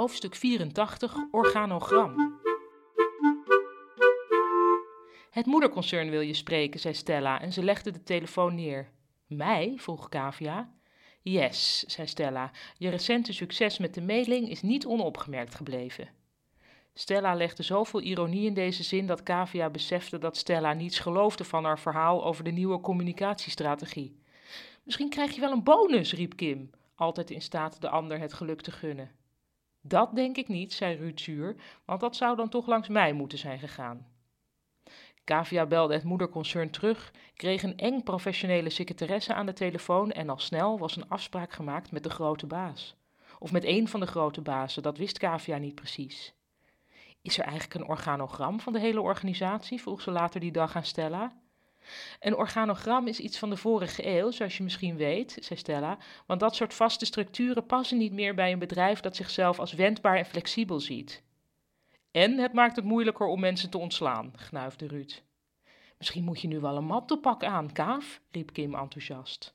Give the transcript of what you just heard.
Hoofdstuk 84 Organogram. Het moederconcern wil je spreken, zei Stella en ze legde de telefoon neer. Mij? vroeg Kavia. Yes, zei Stella. Je recente succes met de mailing is niet onopgemerkt gebleven. Stella legde zoveel ironie in deze zin dat Kavia besefte dat Stella niets geloofde van haar verhaal over de nieuwe communicatiestrategie. Misschien krijg je wel een bonus, riep Kim, altijd in staat de ander het geluk te gunnen. Dat denk ik niet, zei Ruud zuur, want dat zou dan toch langs mij moeten zijn gegaan. Kavia belde het moederconcern terug, kreeg een eng professionele secretaresse aan de telefoon en al snel was een afspraak gemaakt met de grote baas. Of met één van de grote bazen, dat wist Kavia niet precies. Is er eigenlijk een organogram van de hele organisatie? vroeg ze later die dag aan Stella. Een organogram is iets van de vorige eeuw, zoals je misschien weet, zei Stella, want dat soort vaste structuren passen niet meer bij een bedrijf dat zichzelf als wendbaar en flexibel ziet. En het maakt het moeilijker om mensen te ontslaan, gnuifde Ruud. Misschien moet je nu wel een mantelpak aan, Kaaf, riep Kim enthousiast.